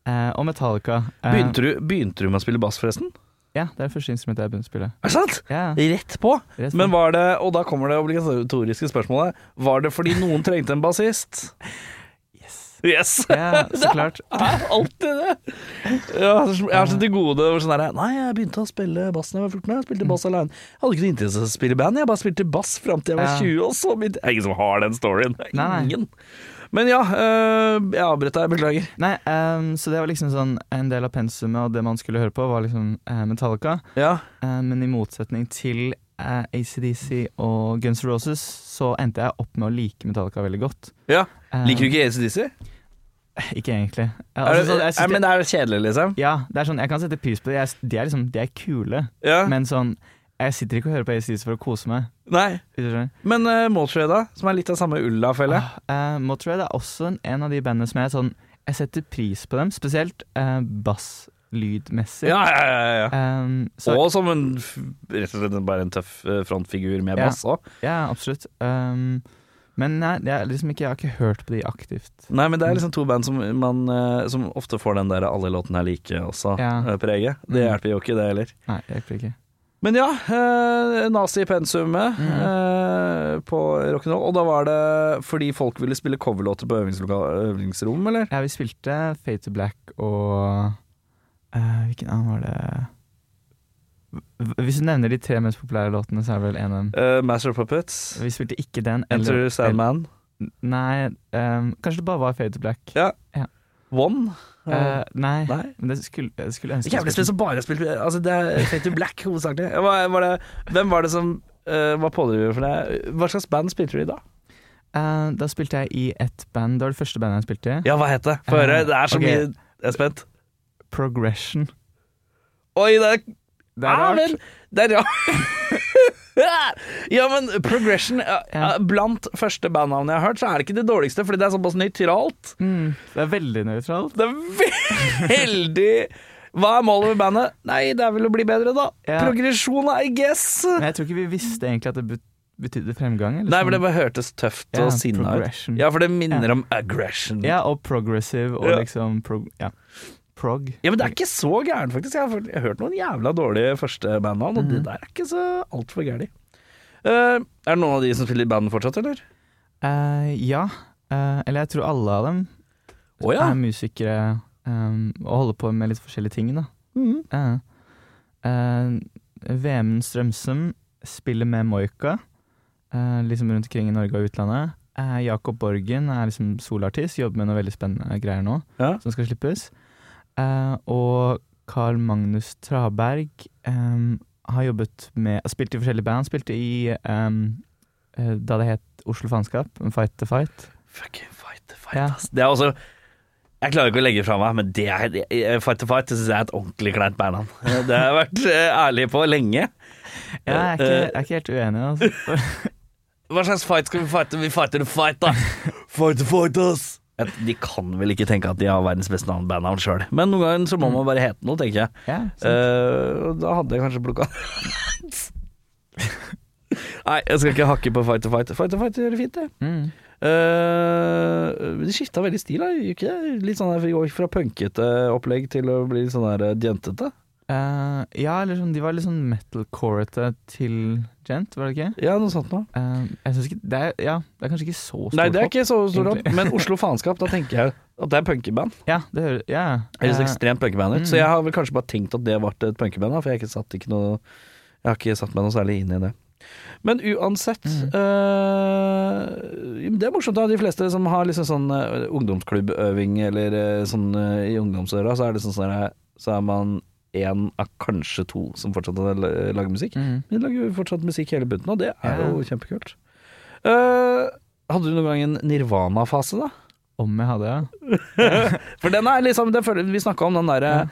eh, og Metallica. Eh, Begynte du, begynte du med å spille bass, forresten? Ja, det er det første instrumentet jeg begynte å spille. Er det sant? Ja, Rett på. rett Men var det, og da kommer det obligatoriske spørsmålet, var det fordi noen trengte en bassist? Yes. Yes! Ja, så klart. Det er alltid det. Jeg har så til gode sånn der, Nei, jeg begynte å spille bass da jeg var 14 år. Jeg spilte bass alene. Jeg hadde ikke noe interesse av å spille band. Jeg bare spilte bass fram til jeg var 20, og så begynte Det er ingen som har den storyen. Er Nei. Ingen. Men ja, øh, jeg avbrøt deg. Beklager. Nei, um, så det var liksom sånn en del av pensumet, og det man skulle høre på, var liksom uh, Metallica. Ja. Uh, men i motsetning til uh, ACDC og Guns N' Roses, så endte jeg opp med å like Metallica veldig godt. ja. Liker du ikke ACDC? Ikke egentlig. Altså, det, jeg men det er kjedelig, liksom? Ja, det er sånn, jeg kan sette pris på det. Jeg, de er liksom, de er kule, Ja. men sånn Jeg sitter ikke og hører på ACDC for å kose meg. Nei. Men uh, Motorhead, da? Som er litt av samme ulla, føler jeg. Ah, uh, Motorhead er også en, en av de bandene som jeg sånn Jeg setter pris på dem, spesielt uh, basslydmessig. Ja, ja, ja, ja. Um, så, Og som en rett og slett bare en tøff eh, frontfigur med bass òg. ja, absolutt. Um, men nei, liksom ikke, jeg har ikke hørt på de aktivt. Nei, men det er liksom to band som, man, eh, som ofte får den der 'alle låtene er like' også, Ja. eh, preget. Det Mm. hjelper jo ikke, det heller. Nei, det hjelper ikke. Men ja, eh, nazi-pensumet Mm. eh, på rock'n'roll. Og da var det fordi folk ville spille coverlåter på øvingsrom, eller? Ja, vi spilte Fade to Black og eh, Hvilken annen var det Hvis du nevner de tre mest populære låtene, så er det vel en av dem. Eh, Master of Puppets, Vi spilte ikke den. Enter Sandman, Nei, um, kanskje det bare var Fade to Black. Ja, One. Eh, nei, Nei. men det skulle, det skulle ønske Jævlig spill som bare spilte Altså, det er Fate to Black, hovedsakelig. Var det, hvem var det som uh, var pådriver for det? Hva slags band spilte du i da? Uh, Da spilte jeg i et band. Det var det første bandet jeg spilte i. Ja, hva het det? Få høre. Det er så okay. mye Jeg er spent. Progression. Oi, det er Det er rart. rart. men, det er rart. ja, men Progression ja. Blant første bandnavn jeg har hørt, så er det ikke det dårligste, fordi det er såpass nøytralt. Mm, det er veldig nøytralt. Det er veldig Hva er målet med bandet? Nei, det er vel å bli bedre, da. Ja. Progresjon, I guess. Men jeg tror ikke vi visste egentlig at det betydde fremgang. Eller Nei, det sånn. bare hørtes tøft Ja, og sinna ut. Ja, for det minner om aggression. Ja, og progressive og liksom prog... Ja. Prog. Ja, men det er ikke så gærent, faktisk. Jeg har, jeg har hørt noen jævla dårlige første og og det der er ikke så altfor gærent. Uh, er det noen av de som spiller i band fortsatt, eller? Uh, ja. Uh, eller jeg tror alle av dem oh, ja. er musikere um, og holder på med litt forskjellige ting, da. Mm. Eh, Vemund Strømsum spiller med Moika, eh, liksom rundt omkring i Norge og utlandet. Eh, Jakob Borgen er liksom solartist, jobber med noe veldig spennende greier nå, Ja. som skal slippes. Eh, og Carl Magnus Traberg um, har jobbet med Spilte i forskjellige band. Spilte i um, eh, da det het Oslo Faenskap, Fight the Fight. Fucking fight the fight, Ja. ass. Det er også Jeg klarer ikke å legge fra meg, men det er, Fight the Fight det synes jeg er et ordentlig kleint bandnavn. Det har jeg vært eh, ærlig på lenge. Ja, jeg er ikke, jeg er ikke helt uenig. Altså. Hva slags fight skal vi fighte? Vi fighter the fight, da. fight the fight, ass. De kan vel ikke tenke at de har verdens beste navn- bandnavn sjøl, men noen ganger så må man bare hete noe, tenker jeg. Ja. Eh, da hadde jeg kanskje plukka Nei, jeg skal ikke hakke på Fight to Fight. Fight to Fight gjør det fint, det. mm. Uh, de skifta veldig stil, da, ikke? Litt sånn der, fra- fra punkete opplegg til å bli sånn der eh, jentete. Eh, ja, eller sånn, de var litt sånn metal-corete til Gent, var det ikke? Ja, noe sånt noe. Uh, jeg synes ikke det er, Ja, det er kanskje ikke så stort Nei, det er ikke så stort opp, men Oslo Faenskap, da tenker jeg at det er punkeband. Ja, det hører Ja. Høres uh, ekstremt punkeband ut, mm. så jeg har vel kanskje bare tenkt at det ble et punkeband, for jeg har ikke satt ikke noe Jeg har ikke satt meg noe særlig inn i det. Men uansett Mm. eh, Det er morsomt, da. De fleste som har liksom sånn eh, ungdomsklubbøving eller eh, sånn eh, i ungdomsøra, så er det sånn sånn Så er man én av kanskje to som fortsatt lager musikk. mm. Men de lager jo fortsatt musikk hele bunten, og det er jo kjempekult. Uh, hadde du noen gang en Nirvana-fase, da? Om jeg hadde, ja. For den er liksom den føler, Vi snakka om den derre Ja.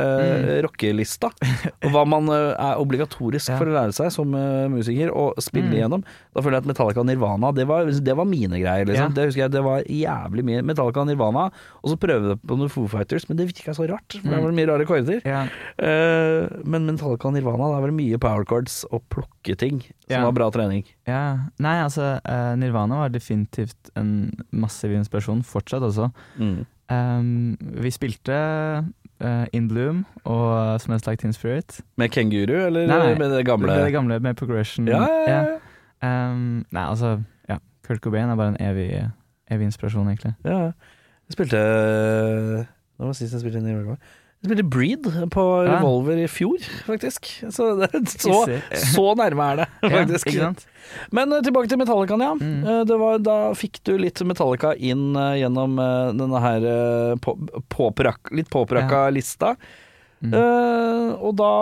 nazi-rockelista. Og hva man uh, er obligatorisk Ja. for å lære seg som uh, musiker å spille Mm. igjennom. Da føler jeg at Metallica og Nirvana, det var, det var mine greier. Liksom. Ja. Det husker jeg, det var jævlig mye Metallica og Nirvana. Og så prøvde jeg på noen Foo Fighters, men det virka så rart. For det Mm. var mye rare akkorder. Eh, men Metallica og Nirvana, det var mye power chords og plukke ting som var bra trening. Ja, Nei, altså, eh, Nirvana var definitivt en massiv inspirasjon, fortsatt også. Mm. Um, vi spilte uh, In Bloom og Smells Like Teen Spirit. Med kenguru, eller Nei, med det gamle? Med det gamle med progression. Ja, ja, ja. Um, nei, altså, ja. Kurt Cobain er bare en evig, evig inspirasjon, egentlig. Ja. Jeg spilte Når var sist jeg spilte Nirvana? Spilte Breed på Revolver i fjor, faktisk. Så, så, så nærme er det, faktisk. Ja. Men eh, tilbake til Metallicaen, ja. Mm. Eh, Det var, da fikk du litt Metallica inn eh, gjennom denne her på, påprak, litt påprakka lista. Mm. Uh, og da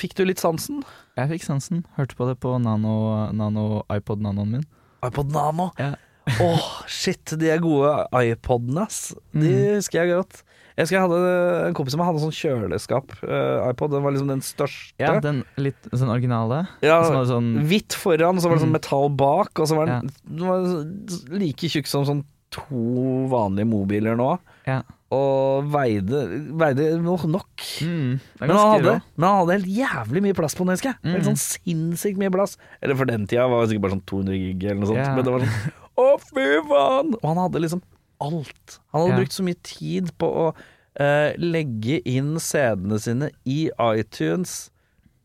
fikk du litt sansen. Jeg fikk sansen. Hørte på det på nano, nano iPod Nanoen min. iPod Nano. Ja. Åh, shit, de er gode iPodene, ass. De Mm. husker jeg godt. Jeg husker jeg hadde en kompis som hadde sånn kjøleskap. uh, iPod, den var liksom den største. Ja, den litt sånn originale. Ja, sånn Hvitt foran, så var det sånn Mm. metall bak, og så var Ja. den, den var like tjukk som sånn to vanlige mobiler nå. Ja. Og veide, veide nok. nok. mm, Men han, hadde, men han hadde helt jævlig mye plass på den, husker jeg. Helt Mm. sånn sinnssykt mye plass. Eller for den tida var det sikkert bare sånn 200 gig eller noe sånt. Men det var sånn Å, fy faen! Og han hadde liksom alt. Han hadde Ja. brukt så mye tid på å eh, legge inn CD-ene sine i iTunes,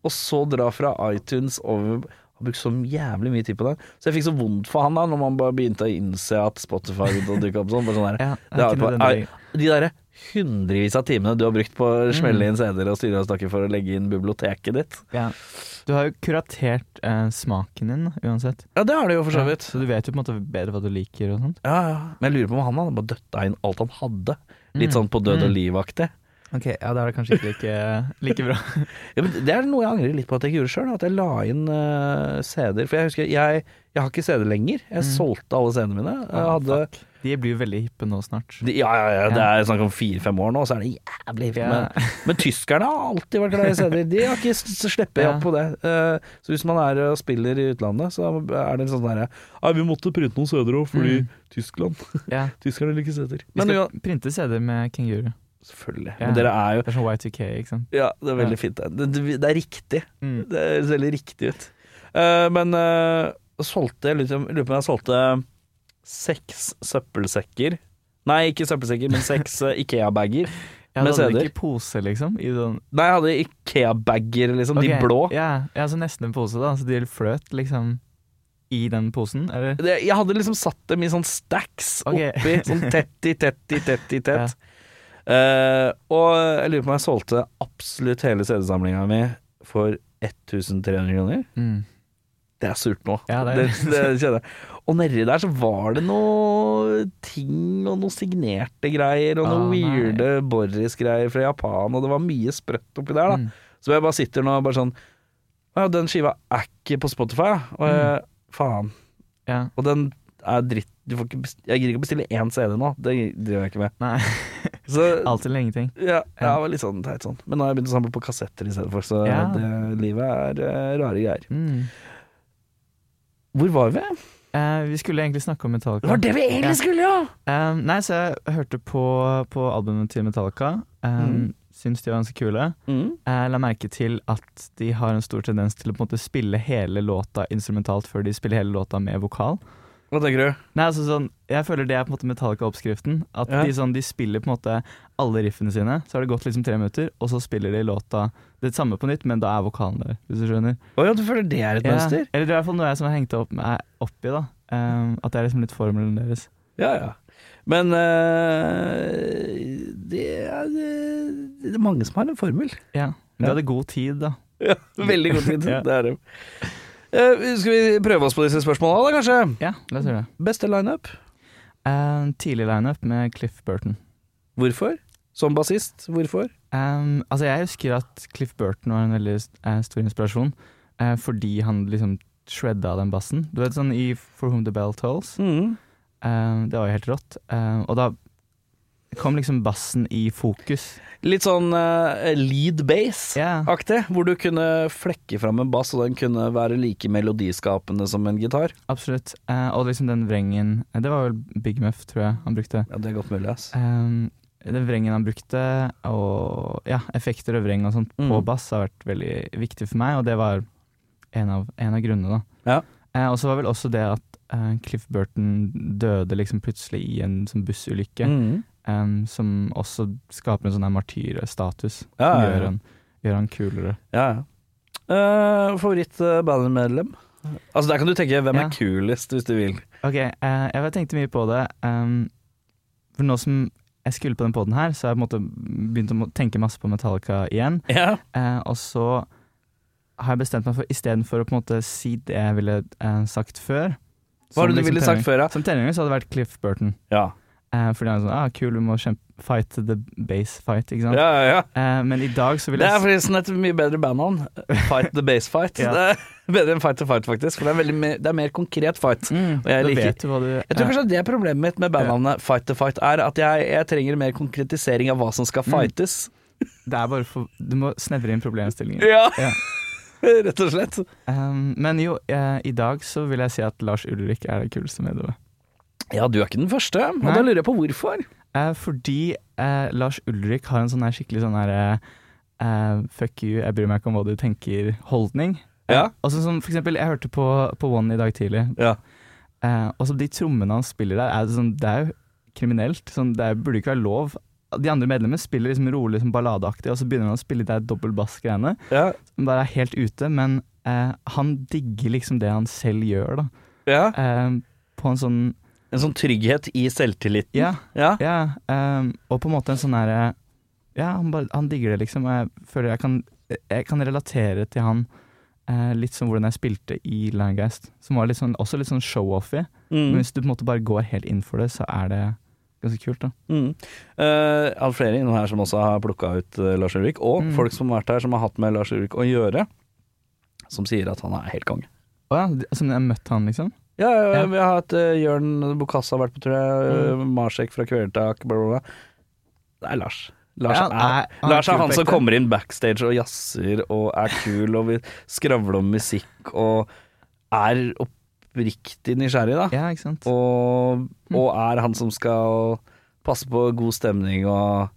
og så dra fra iTunes over Han brukte så jævlig mye tid på det. Så jeg fikk så vondt for han da Når man bare begynte å innse at Spotify begynte å dukke opp sånn. Bare sånn der, Ja, det er ikke på- de derre hundrevis av timene du har brukt på å smelle Mm. inn CD-er og styre og stakke for å legge inn biblioteket ditt. Ja. Du har jo kuratert eh, smaken din, uansett. Ja, det har du jo for så Ja, vidt. Så du vet jo på en måte bedre hva du liker og sånt. Ja, ja. Men jeg lurer på om han hadde bare døtta inn alt han hadde. Litt Mm. sånn på død og Mm. liv-aktig. Ok, ja da er det kanskje ikke like, like bra. Ja, men det er noe jeg angrer litt på at jeg ikke gjorde sjøl. At jeg la inn uh, CD-er. For jeg husker, jeg, jeg har ikke CD lenger. Jeg Mm. solgte alle CD-ene mine. Jeg Ah, hadde, De blir jo veldig hippe nå snart. de, ja, ja, ja, det er snakk om fire-fem år nå, så er det jævlig Ja. men, men tyskerne har alltid vært glad i CD-er. De har ikke sluppet Ja. opp på det. Eh, så hvis man er og spiller i utlandet, så er det en sånn derre Nei, vi måtte printe noen CD-er òg, fordi Mm. Tyskland Ja. Tyskerne liker CD-er. Vi skal ja, printe CD med kenguru. selvfølgelig. Ja. Men dere er jo Det er sånn Y2K, ikke sant. Ja, det er veldig fint. Det, det, det er riktig. Mm. Det ser veldig riktig ut. Uh, men uh, solgte jeg lurer på om jeg solgte seks søppelsekker. Nei, ikke søppelsekker, men seks eh, Ikea-bager. Ja, Med hadde du ikke pose, liksom? I sånn Nei, jeg hadde Ikea-bager, liksom. De blå. Ja, ja, så nesten en pose, da. Så de fløt liksom i den posen, eller? Jeg hadde liksom satt dem i sånn stacks okay. oppi. Sånn tett i tett i tett i tett. Eh, og jeg lurer på om jeg solgte absolutt hele CD-samlinga mi for 1300 kroner. Mm. Det er surt nå. Ja, det det, er- det kjenner jeg. Og nedi der så var det noe ting og noe signerte greier, og Ah, noe weirde Boris-greier fra Japan, og det var mye sprøtt oppi der, da. Mm. Så jeg bare sitter nå og bare sånn Ja, den skiva er ikke på Spotify. Og jeg, faen. Ja. Og den er dritt. Du får ikke jeg gidder ikke å bestille én CD nå, det driver jeg ikke med. Nei. Så Alt eller ingenting. ja, ja, det var litt sånn teit sånn. Men nå har jeg begynt å samle på kassetter i stedet for, så Ja. det, livet er uh, rare greier. Mm. Hvor var vi? Eh, vi skulle egentlig snakke om Metallica. Det var det vi egentlig Ja. skulle, ja! Um, nei, så jeg hørte på, på albumet til Metallica. Um, Mm. Syns de var ganske kule. Mm. Jeg la merke til at de har en stor tendens til å på en måte spille hele låta instrumentalt før de spiller hele låta med vokal. Hva tenker du? Nei, altså sånn, Jeg føler det er på en måte Metallica-oppskriften. At Ja. de, sånn, de spiller på en måte alle riffene sine, så har det gått liksom tre minutter, og så spiller de låta det samme på nytt, men da er vokalen der, hvis du skjønner. Å ja, du føler det er et mønster? Eller det er i hvert fall noe jeg som har hengt opp, meg opp i, da. Um, at det er liksom litt formelen deres. Ja, ja. Men uh, det, er, det er mange som har en formel. Ja. Men de hadde god tid, da. Ja, Veldig god tid. Ja. Det er det. Eh, skal vi prøve oss på disse spørsmålene, da, kanskje? Ja, la oss gjøre det. Beste lineup? Um, tidlig lineup med Cliff Burton. Hvorfor? Som bassist, hvorfor? Um, altså Jeg husker at Cliff Burton var en veldig eh, stor inspirasjon, uh, fordi han liksom shredda den bassen. Du vet sånn i For Whom The Bell Tolls. Mm. Um, det var jo helt rått. Um, og da kom liksom bassen i fokus. Litt sånn uh, lead bass-aktig, yeah. hvor du kunne flekke fram en bass, og den kunne være like melodiskapende som en gitar. Absolutt. Uh, og liksom den vrengen eh, Det var vel Big Muff, tror jeg han brukte. Ja, det er godt mulig, ass. Um, den vrengen han brukte, og ja, effekter og vreng og sånt på Mm. bass har vært veldig viktig for meg, og det var en av, en av grunnene, da. Ja. Uh, og så var vel også det at Cliff Burton døde liksom plutselig i en sånn bussulykke, Mhm. Em, som også skaper en sånn martyrstatus, Ja, ja, ja. gjør han, gjør han kulere. Ja, ja. Uh, Favoritt-bandmedlem? Altså Der kan du tenke hvem er kulest, hvis du vil. Ok, uh, jeg har tenkt mye på det. Um, for nå som jeg skulle på den poden her, så har jeg på en måte begynt å tenke masse på Metallica igjen. Ja. Uh, og så har jeg bestemt meg for istedenfor å på en måte si det jeg ville eh, sagt før Hva var det du liksom ville sagt før, da? Som tenåring så hadde det vært Cliff Burton. Ja. Eh, fordi han er sånn ah, kul, vi må kjempe fight the base fight, ikke sant. Ja, ja. Eh, men i dag så vil jeg Det er forresten et mye bedre bandnavn. Fight the base fight. Ja. Det er bedre enn fight to fight, faktisk. For det er, veldig det er mer konkret fight. mm, og jeg liker- vet du hva du Jeg tror kanskje det er problemet mitt med bandnavnet Fight to Fight, er at jeg, jeg trenger mer konkretisering av hva som skal Mm. fightes. Det er bare for Du må snevre inn problemstillingen. Ja, Ja. rett og slett. Um, men jo, uh, i dag så vil jeg si at Lars Ulrik er det kuleste medlemmet. Ja, du er ikke den første, og Nei. da lurer jeg på hvorfor. Eh, fordi eh, Lars Ulrik har en sånn her skikkelig sånn her eh, Fuck you, jeg bryr meg ikke om hva du tenker-holdning. Ja. Og sånn som for eksempel, jeg hørte på, på One i dag tidlig, Ja. eh, og så de trommene han spiller der, er sånn, det er jo kriminelt. Sånn, det burde ikke være lov. De andre medlemmene spiller liksom rolig, liksom balladeaktig, og så begynner han å spille de der dobbel bass-greiene. Ja. Som bare er helt ute, men eh, han digger liksom det han selv gjør, da. ja. Eh, på en sånn En sånn trygghet i selvtilliten. Ja. Ja. Ja, um, og på en måte en sånn herre Ja, han, bare, han digger det, liksom. Jeg føler jeg kan, jeg kan relatere til han eh, litt som hvordan jeg spilte i Landgeist. Som var litt sånn, også litt sånn show-offy. Men Mm. hvis du på en måte bare går helt inn for det, så er det ganske kult, da. Mm. Uh, jeg har flere innom her som også har plukka ut uh, Lars Ulrik, og Mm. folk som har vært her som har hatt med Lars Ulrik å gjøre, som sier at han er helt konge. Å ja, de- som jeg møtt han, liksom? Ja, ja, Ja. vi har hatt uh, Jørn Bokassa har vært på, tror jeg. Uh, Marsek fra Kvelertak, bla, bla, bla. Det er Lars. Lars Ja, er, er- han Lars er han som kommer inn backstage og jazzer og er kul og vil skravle om musikk og er oppriktig nysgjerrig, da. Ja, ikke sant? Og, og er han som skal passe på god stemning og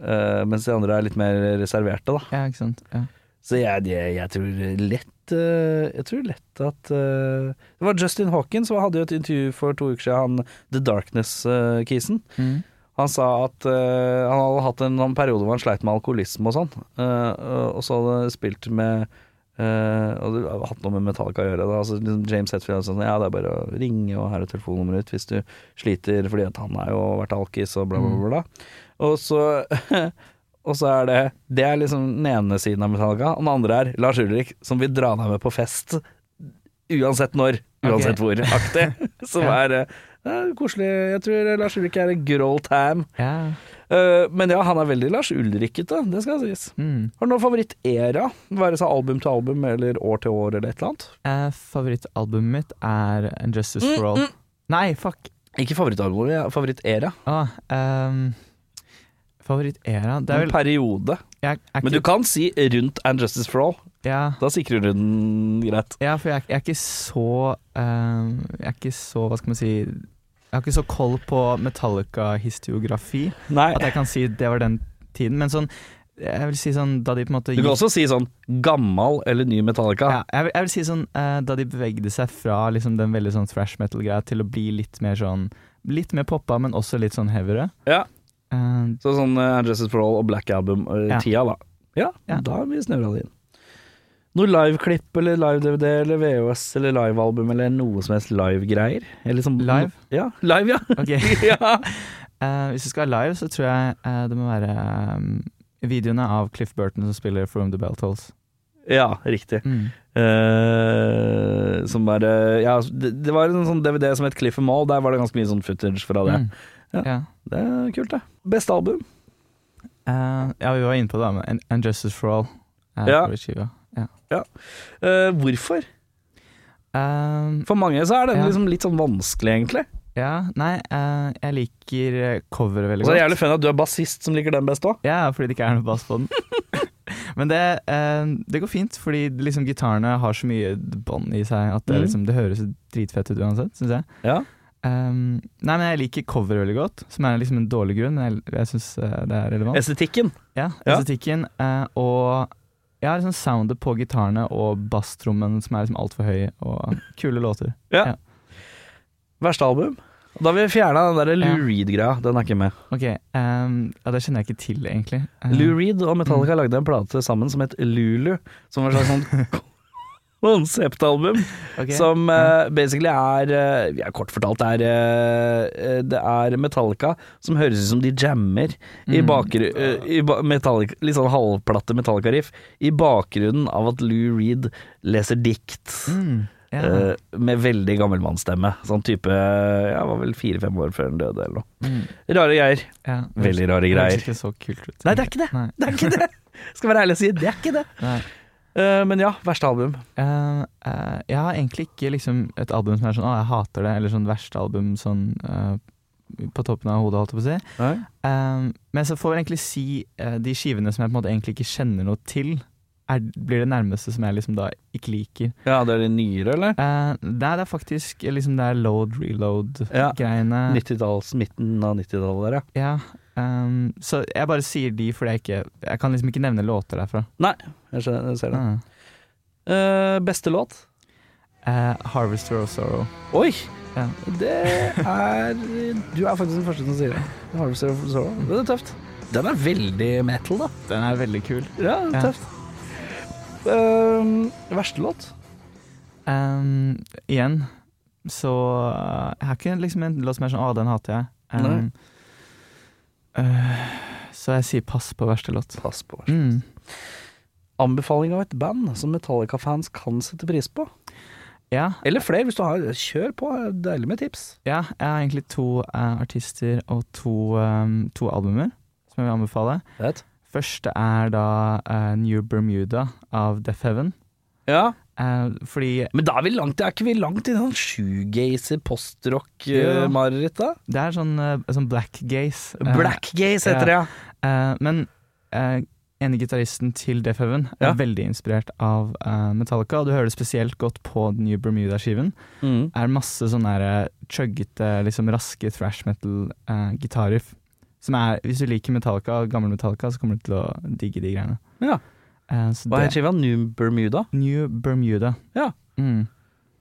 uh, Mens de andre er litt mer reserverte, da. Ja, ikke sant. Ja. Så jeg, jeg, jeg tror lett eh, Jeg tror lett at eh, Det var Justin Hawkins som hadde jo et intervju for to uker siden, han The Darkness-kisen. Mm. Han sa at eh, han hadde hatt en, en, periode hvor han sleit med alkoholisme og sånn, og så hadde spilt med Uh, og det har hatt noe med Metallica å gjøre. Da. Altså, liksom James Hetfield sa sånn Ja, det er bare å ringe, og her er telefonnummeret ditt hvis du sliter, fordi at han har jo vært alkis og bla, bla, bla. bla. Og så Og så er det Det er liksom den ene siden av Metallica, og den andre er Lars Ulrik, som vil dra deg med på fest uansett når, uansett okay. hvor, aktig. Som Ja. er eh, er koselig. Jeg tror Lars Ulrik er en old time. ja. Uh, men ja, han er veldig Lars Ulrikete, det skal sies. Mm. Har du noen favorittera? Være seg album til album eller år til år eller et eller annet? Uh, Favorittalbumet mitt er Justice Mm, for All. Nei, fuck. Ikke favorittalbumet, ja, favorittera. Ah, um, Favorittera Det er En periode. jeg, er Men du kan si rundt And Justice for All. ja, Da sikrer du den greit. ja, for jeg, jeg er ikke så um, Jeg er ikke så, hva skal man si Jeg har ikke så koll på Metallica-historiografi Nei. at jeg kan si det var den tiden. Men sånn Jeg vil si sånn da de på en måte Du kan også si sånn gammal eller ny Metallica. ja, jeg, vil, jeg vil si sånn eh, da de bevegde seg fra liksom den veldig sånn thrash metal-greia til å bli litt mer sånn Litt mer poppa, men også litt sånn heavyere. Ja. Eh, Så sånn uh, Andresses for All og Black Album-tida, da. Ja, Ja. da er vi snevra det inn. Noe liveklipp eller live-DVD eller VHS eller livealbum eller noe som helst live-greier? Liksom, live? Live? Ja, live, ja. Okay. ja. Uh, hvis du skal ha live, så tror jeg uh, det må være um, videoene av Cliff Burton som spiller From the Bell Tolls. ja, riktig. Mm. Uh, som bare Ja, det, det var en sånn DVD som het Cliff and Mall. Der var det ganske mye sånn footage fra det. Mm. Ja. Ja. Det er kult, det. Beste album? Uh, ja, vi var inne på det, med And- Justice for All. er Ja. favorittskiva. Ja. Uh, hvorfor? Eh, For mange så er den Ja. liksom litt sånn vanskelig, egentlig. Ja, nei, eh, jeg liker eh, coveret veldig godt. så er det jævlig fun at du er bassist som liker den best òg. Ja, fordi det ikke er noe bass på den. Men det, eh, det går fint, fordi liksom gitarene har så mye bånd i seg at det, Mhm. liksom, det høres dritfett ut uansett, syns jeg. Ja. Um, nei, men jeg liker cover veldig godt, som er liksom en dårlig grunn, men jeg, jeg syns det er relevant. Estetikken. Ja, Ja. estetikken. Og og ja, liksom soundet på gitarene og basstrommen som er liksom altfor høy, og kule låter. Ja. Ja. Verste album? Da har vi fjerna den der Lou Ja. Reed-greia. Den er ikke med. Ok, um, ja, det kjenner jeg ikke til, egentlig. Uh, Lou Reed og Metallica lagde en plate sammen som het Lulu, som var slags sånn konseptalbum. Okay. Som eh, basically er uh, Kort fortalt er uh, Det er Metallica som høres ut som de jammer i Mm. i ba Metallica, Litt sånn halvplatte Metallica-riff i bakgrunnen av at Lou Reed leser dikt. Mm, ja. eh, med veldig gammelmannsstemme. Sånn type Jeg var vel fire-fem år før han døde, eller noe. Mm, Rare greier. ja. Veldig rare greier. Det høres ikke så kult ut. Nei, det er ikke det. Nei. Det er ikke det! Skal være ærlig og si, det er ikke det. Nei. Eh, men ja, verste album. Uh, uh, jeg har egentlig ikke liksom et album som er sånn 'Å, jeg hater det', eller sånn verste album sånn på toppen av hodet, holdt jeg på å si. Men så får jeg egentlig si de skivene som jeg på en måte egentlig ikke kjenner noe til, er, blir det nærmeste som jeg liksom da ikke liker. Ja, det er de nyere, eller? Uh, det, er, det er faktisk liksom det er load, reload-greiene. 90-talls, midten av 90-tallet der, ja. Ja. um, så jeg bare sier de fordi jeg ikke Jeg kan liksom ikke nevne låter derfra. Nei, jeg, skjønner, jeg ser det. Uh. Uh, beste låt? Eh, 'Harvester of Sorrow'. Oi! Ja. Det er Du er faktisk den første som sier det. Harvester of Sorrow. Det er tøft. Den er veldig metal, da. Den er veldig kul. Ja, Ja. Eh, verste låt? Um, igjen så eh, Jeg har ikke liksom en låt som er sånn 'Å, den hater jeg'. Ehm, uh, så jeg sier pass på verste låt. Pass på. verste Mm. Anbefaling av et band som Metallica-fans kan sette pris på. Ja, Eller flere, hvis du har. Kjør på. Deilig med tips. ja, jeg har egentlig to uh, artister og to, um, to albumer som jeg vil anbefale. Vet. Første er da uh, New Bermuda av Death Heaven. Ja. Uh, fordi Men da er vi langt, er ikke vi langt i sånn shoegazer, postrock-mareritt, da? det er sånn, eh, sånn black gaze. Black gaze heter det, ja. eh, men uh, ene gitaristen til Death Heaven er Ja. veldig inspirert av uh, Metallica, og du hører det spesielt godt på den New Bermuda-skiven. Mm. er masse sånne chuggete, liksom raske thrash metal-gitarer. Som er, hvis du liker Metallica, gammel Metallica, så kommer du til å digge de greiene. Ja. Så Hva heter het skiva? New Bermuda? New Bermuda. Ja. Mm.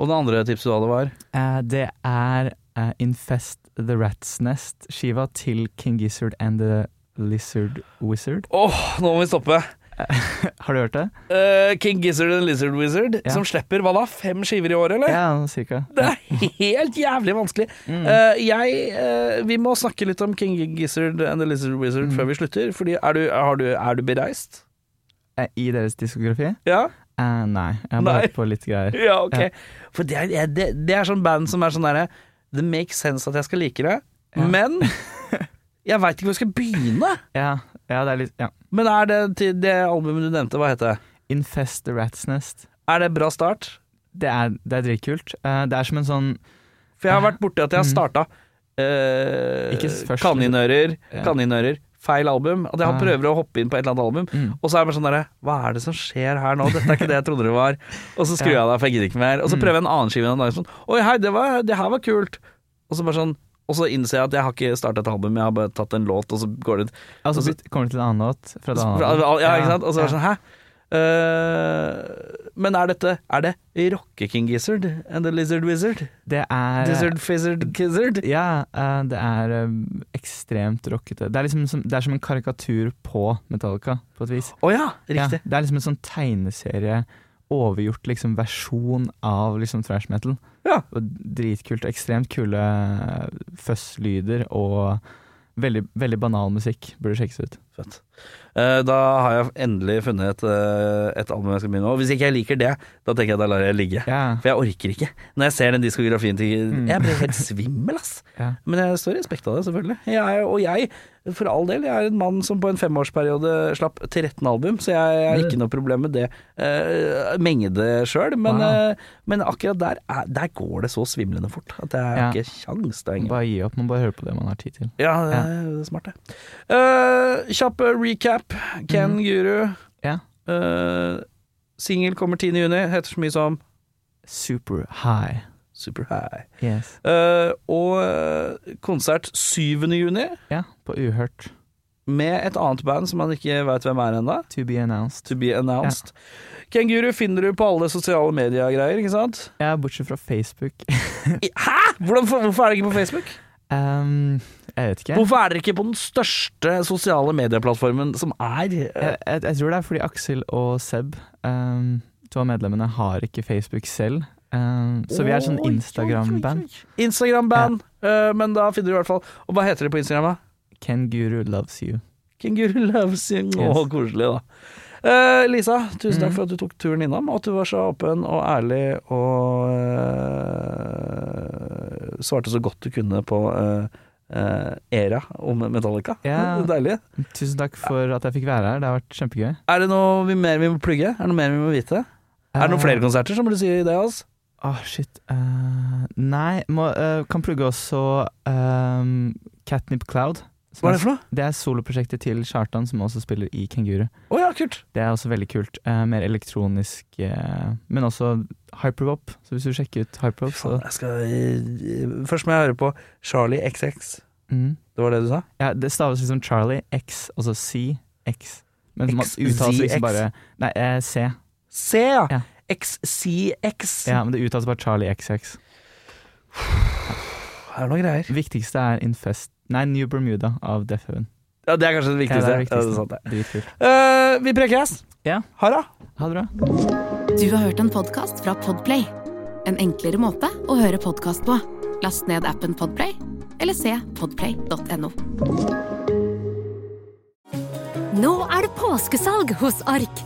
Og det andre tipset du hadde var? Eh, det er eh, Infest the Rat's Nest-skiva til King Gizzard and the Lizard Wizard. Åh, nå må vi stoppe. Har du hørt det? Uh, King Gizzard and Lizard Wizard, Ja. som slipper hva da? Fem skiver i året, eller? Ja, cirka. Det er helt jævlig vanskelig. Mm. Uh, jeg, uh, vi må snakke litt om King Gizzard and the Lizard Wizard Mm. før vi slutter. Fordi er du, har du, er du bereist? I deres diskografi? Ja? Nei, jeg har bare hørt på litt greier. Ja, ok. Ja. For det er, det, det er sånn band som er sånn derre Det makes sense at jeg skal like det, men jeg veit ikke hvor jeg skal begynne. Ja, ja, det er litt ja. Men er det til det albumet du nevnte, hva heter det? Infest the Rat's Nest. Er det bra start? Det er, det er dritkult. Uh, det er som en sånn For jeg har vært borti at jeg har Mm. starta uh, Kaninører, Ja. kaninører, feil album. At jeg Ah. prøver å hoppe inn på et eller annet album, mm. og så er det bare sånn derre Hva er det som skjer her nå? Dette er ikke det jeg trodde det var. Og så skrur jeg av for jeg gidder ikke mer. Og så Mm. prøver jeg en annen skive en dag sånn Oi, hei, det, var, det her var kult. Og så bare sånn og så innser jeg at jeg har ikke starta et album, jeg har bare tatt en låt, og så går det Altså, Og så- kommer det til en annen låt fra et Ja, annet ja, ikke sant? Og så er det sånn Hæ? Uh, men er dette Er det Rocke King Gizzard and the Lizard Wizard? Det er Dizzard Fizzard Gizzard? Ja, uh, det er um, ekstremt rockete. Det er liksom som, det er som en karikatur på Metallica, på et vis. Å oh, Ja, riktig. det er liksom en sånn tegneserie, overgjort liksom versjon av liksom thrash metal. Ja. Dritkult. Ekstremt kule fuzz-lyder og veldig, veldig banal musikk. Burde sjekkes ut. Fett. Eh, da har jeg endelig funnet et, eh, et album jeg skal begynne med. Og hvis ikke jeg liker det, da tenker jeg da lar jeg ligge. Yeah. For jeg orker ikke. Når jeg ser den diskografien til Jeg blir helt svimmel, ass. Yeah. Men jeg står i respekt av det, selvfølgelig. Jeg, og jeg, for all del, jeg er en mann som på en femårsperiode slapp 13 album, så jeg har ikke noe problem med det uh, mengde sjøl. Men, eh, men akkurat der, er, der går det så svimlende fort at jeg har Ja. ikke kjangs. Bare gi opp, man bare hører på det man har tid til. Ja, det er det er smart, det. Uh, kjapp recap. Ken Guru. Ja. Uh, Singel kommer 10. juni. Heter så mye som Super high. Super High. Yes. Uh, og eh, konsert 7. juni Ja, på Uhørt. med et annet band som man ikke veit hvem er ennå. To be announced. To be announced. Kenguru finner du på alle sosiale mediegreier, ikke sant? Ja, bortsett fra Facebook. Hæ?! Hvordan, hvorfor er det ikke på Facebook? Um, jeg vet ikke. Hvorfor er dere ikke på den største sosiale medieplattformen som er? Jeg, jeg, jeg tror det er fordi Aksel og Seb, um, to av medlemmene, har ikke Facebook selv. Um, så vi er sånn Instagram-band. Instagram-band, eh, men da finner du i hvert fall Og hva heter det på Instagram? da? Kenguru loves you. Kenguru loves you. Å, Yes. koselig, da. Uh, Lisa, tusen takk Mhm. for at du tok turen innom, og at du var så åpen og ærlig og uh, svarte så godt du kunne på Era om Metallica. Ja. Deilig. Tusen takk for at jeg fikk være her. Det har vært kjempegøy. Er det noe vi mer vi må plugge? Er det noe mer vi må vite? Er det noen flere konserter, som må du si det, altså? Åh, shit. Uh, nei, må, uh, kan plugge også um, Catnip Cloud. Hva er det for noe? Det er soloprosjektet til Kjartan, som også spiller i Kenguru. Oh, ja, kult. Det er også veldig kult. Uh, mer elektronisk, men også hyperpop. Så hvis du sjekker ut hyperpop, så jeg skal, først må jeg høre på Charlie XX. mm. Det var det du sa? Ja, det staves liksom Charlie X, altså CX. Men man X, uttales ZX. liksom bare Nei, C. C, ja. Ja. XCX. Ja, men det uttales bare Charlie XX. Er det noe greier? Viktigste er Infest Nei, New Bermuda av Death Heaven. Ja, det er kanskje det Ja, viktigste. det er Ja, det er sant, det. Dritkult. Eh, vi prekes. Ja. Ha det. Ha det bra. Du har hørt en podkast fra Podplay. En enklere måte å høre podkast på. Last ned appen Podplay, eller se podplay.no. Nå er det påskesalg hos Ark.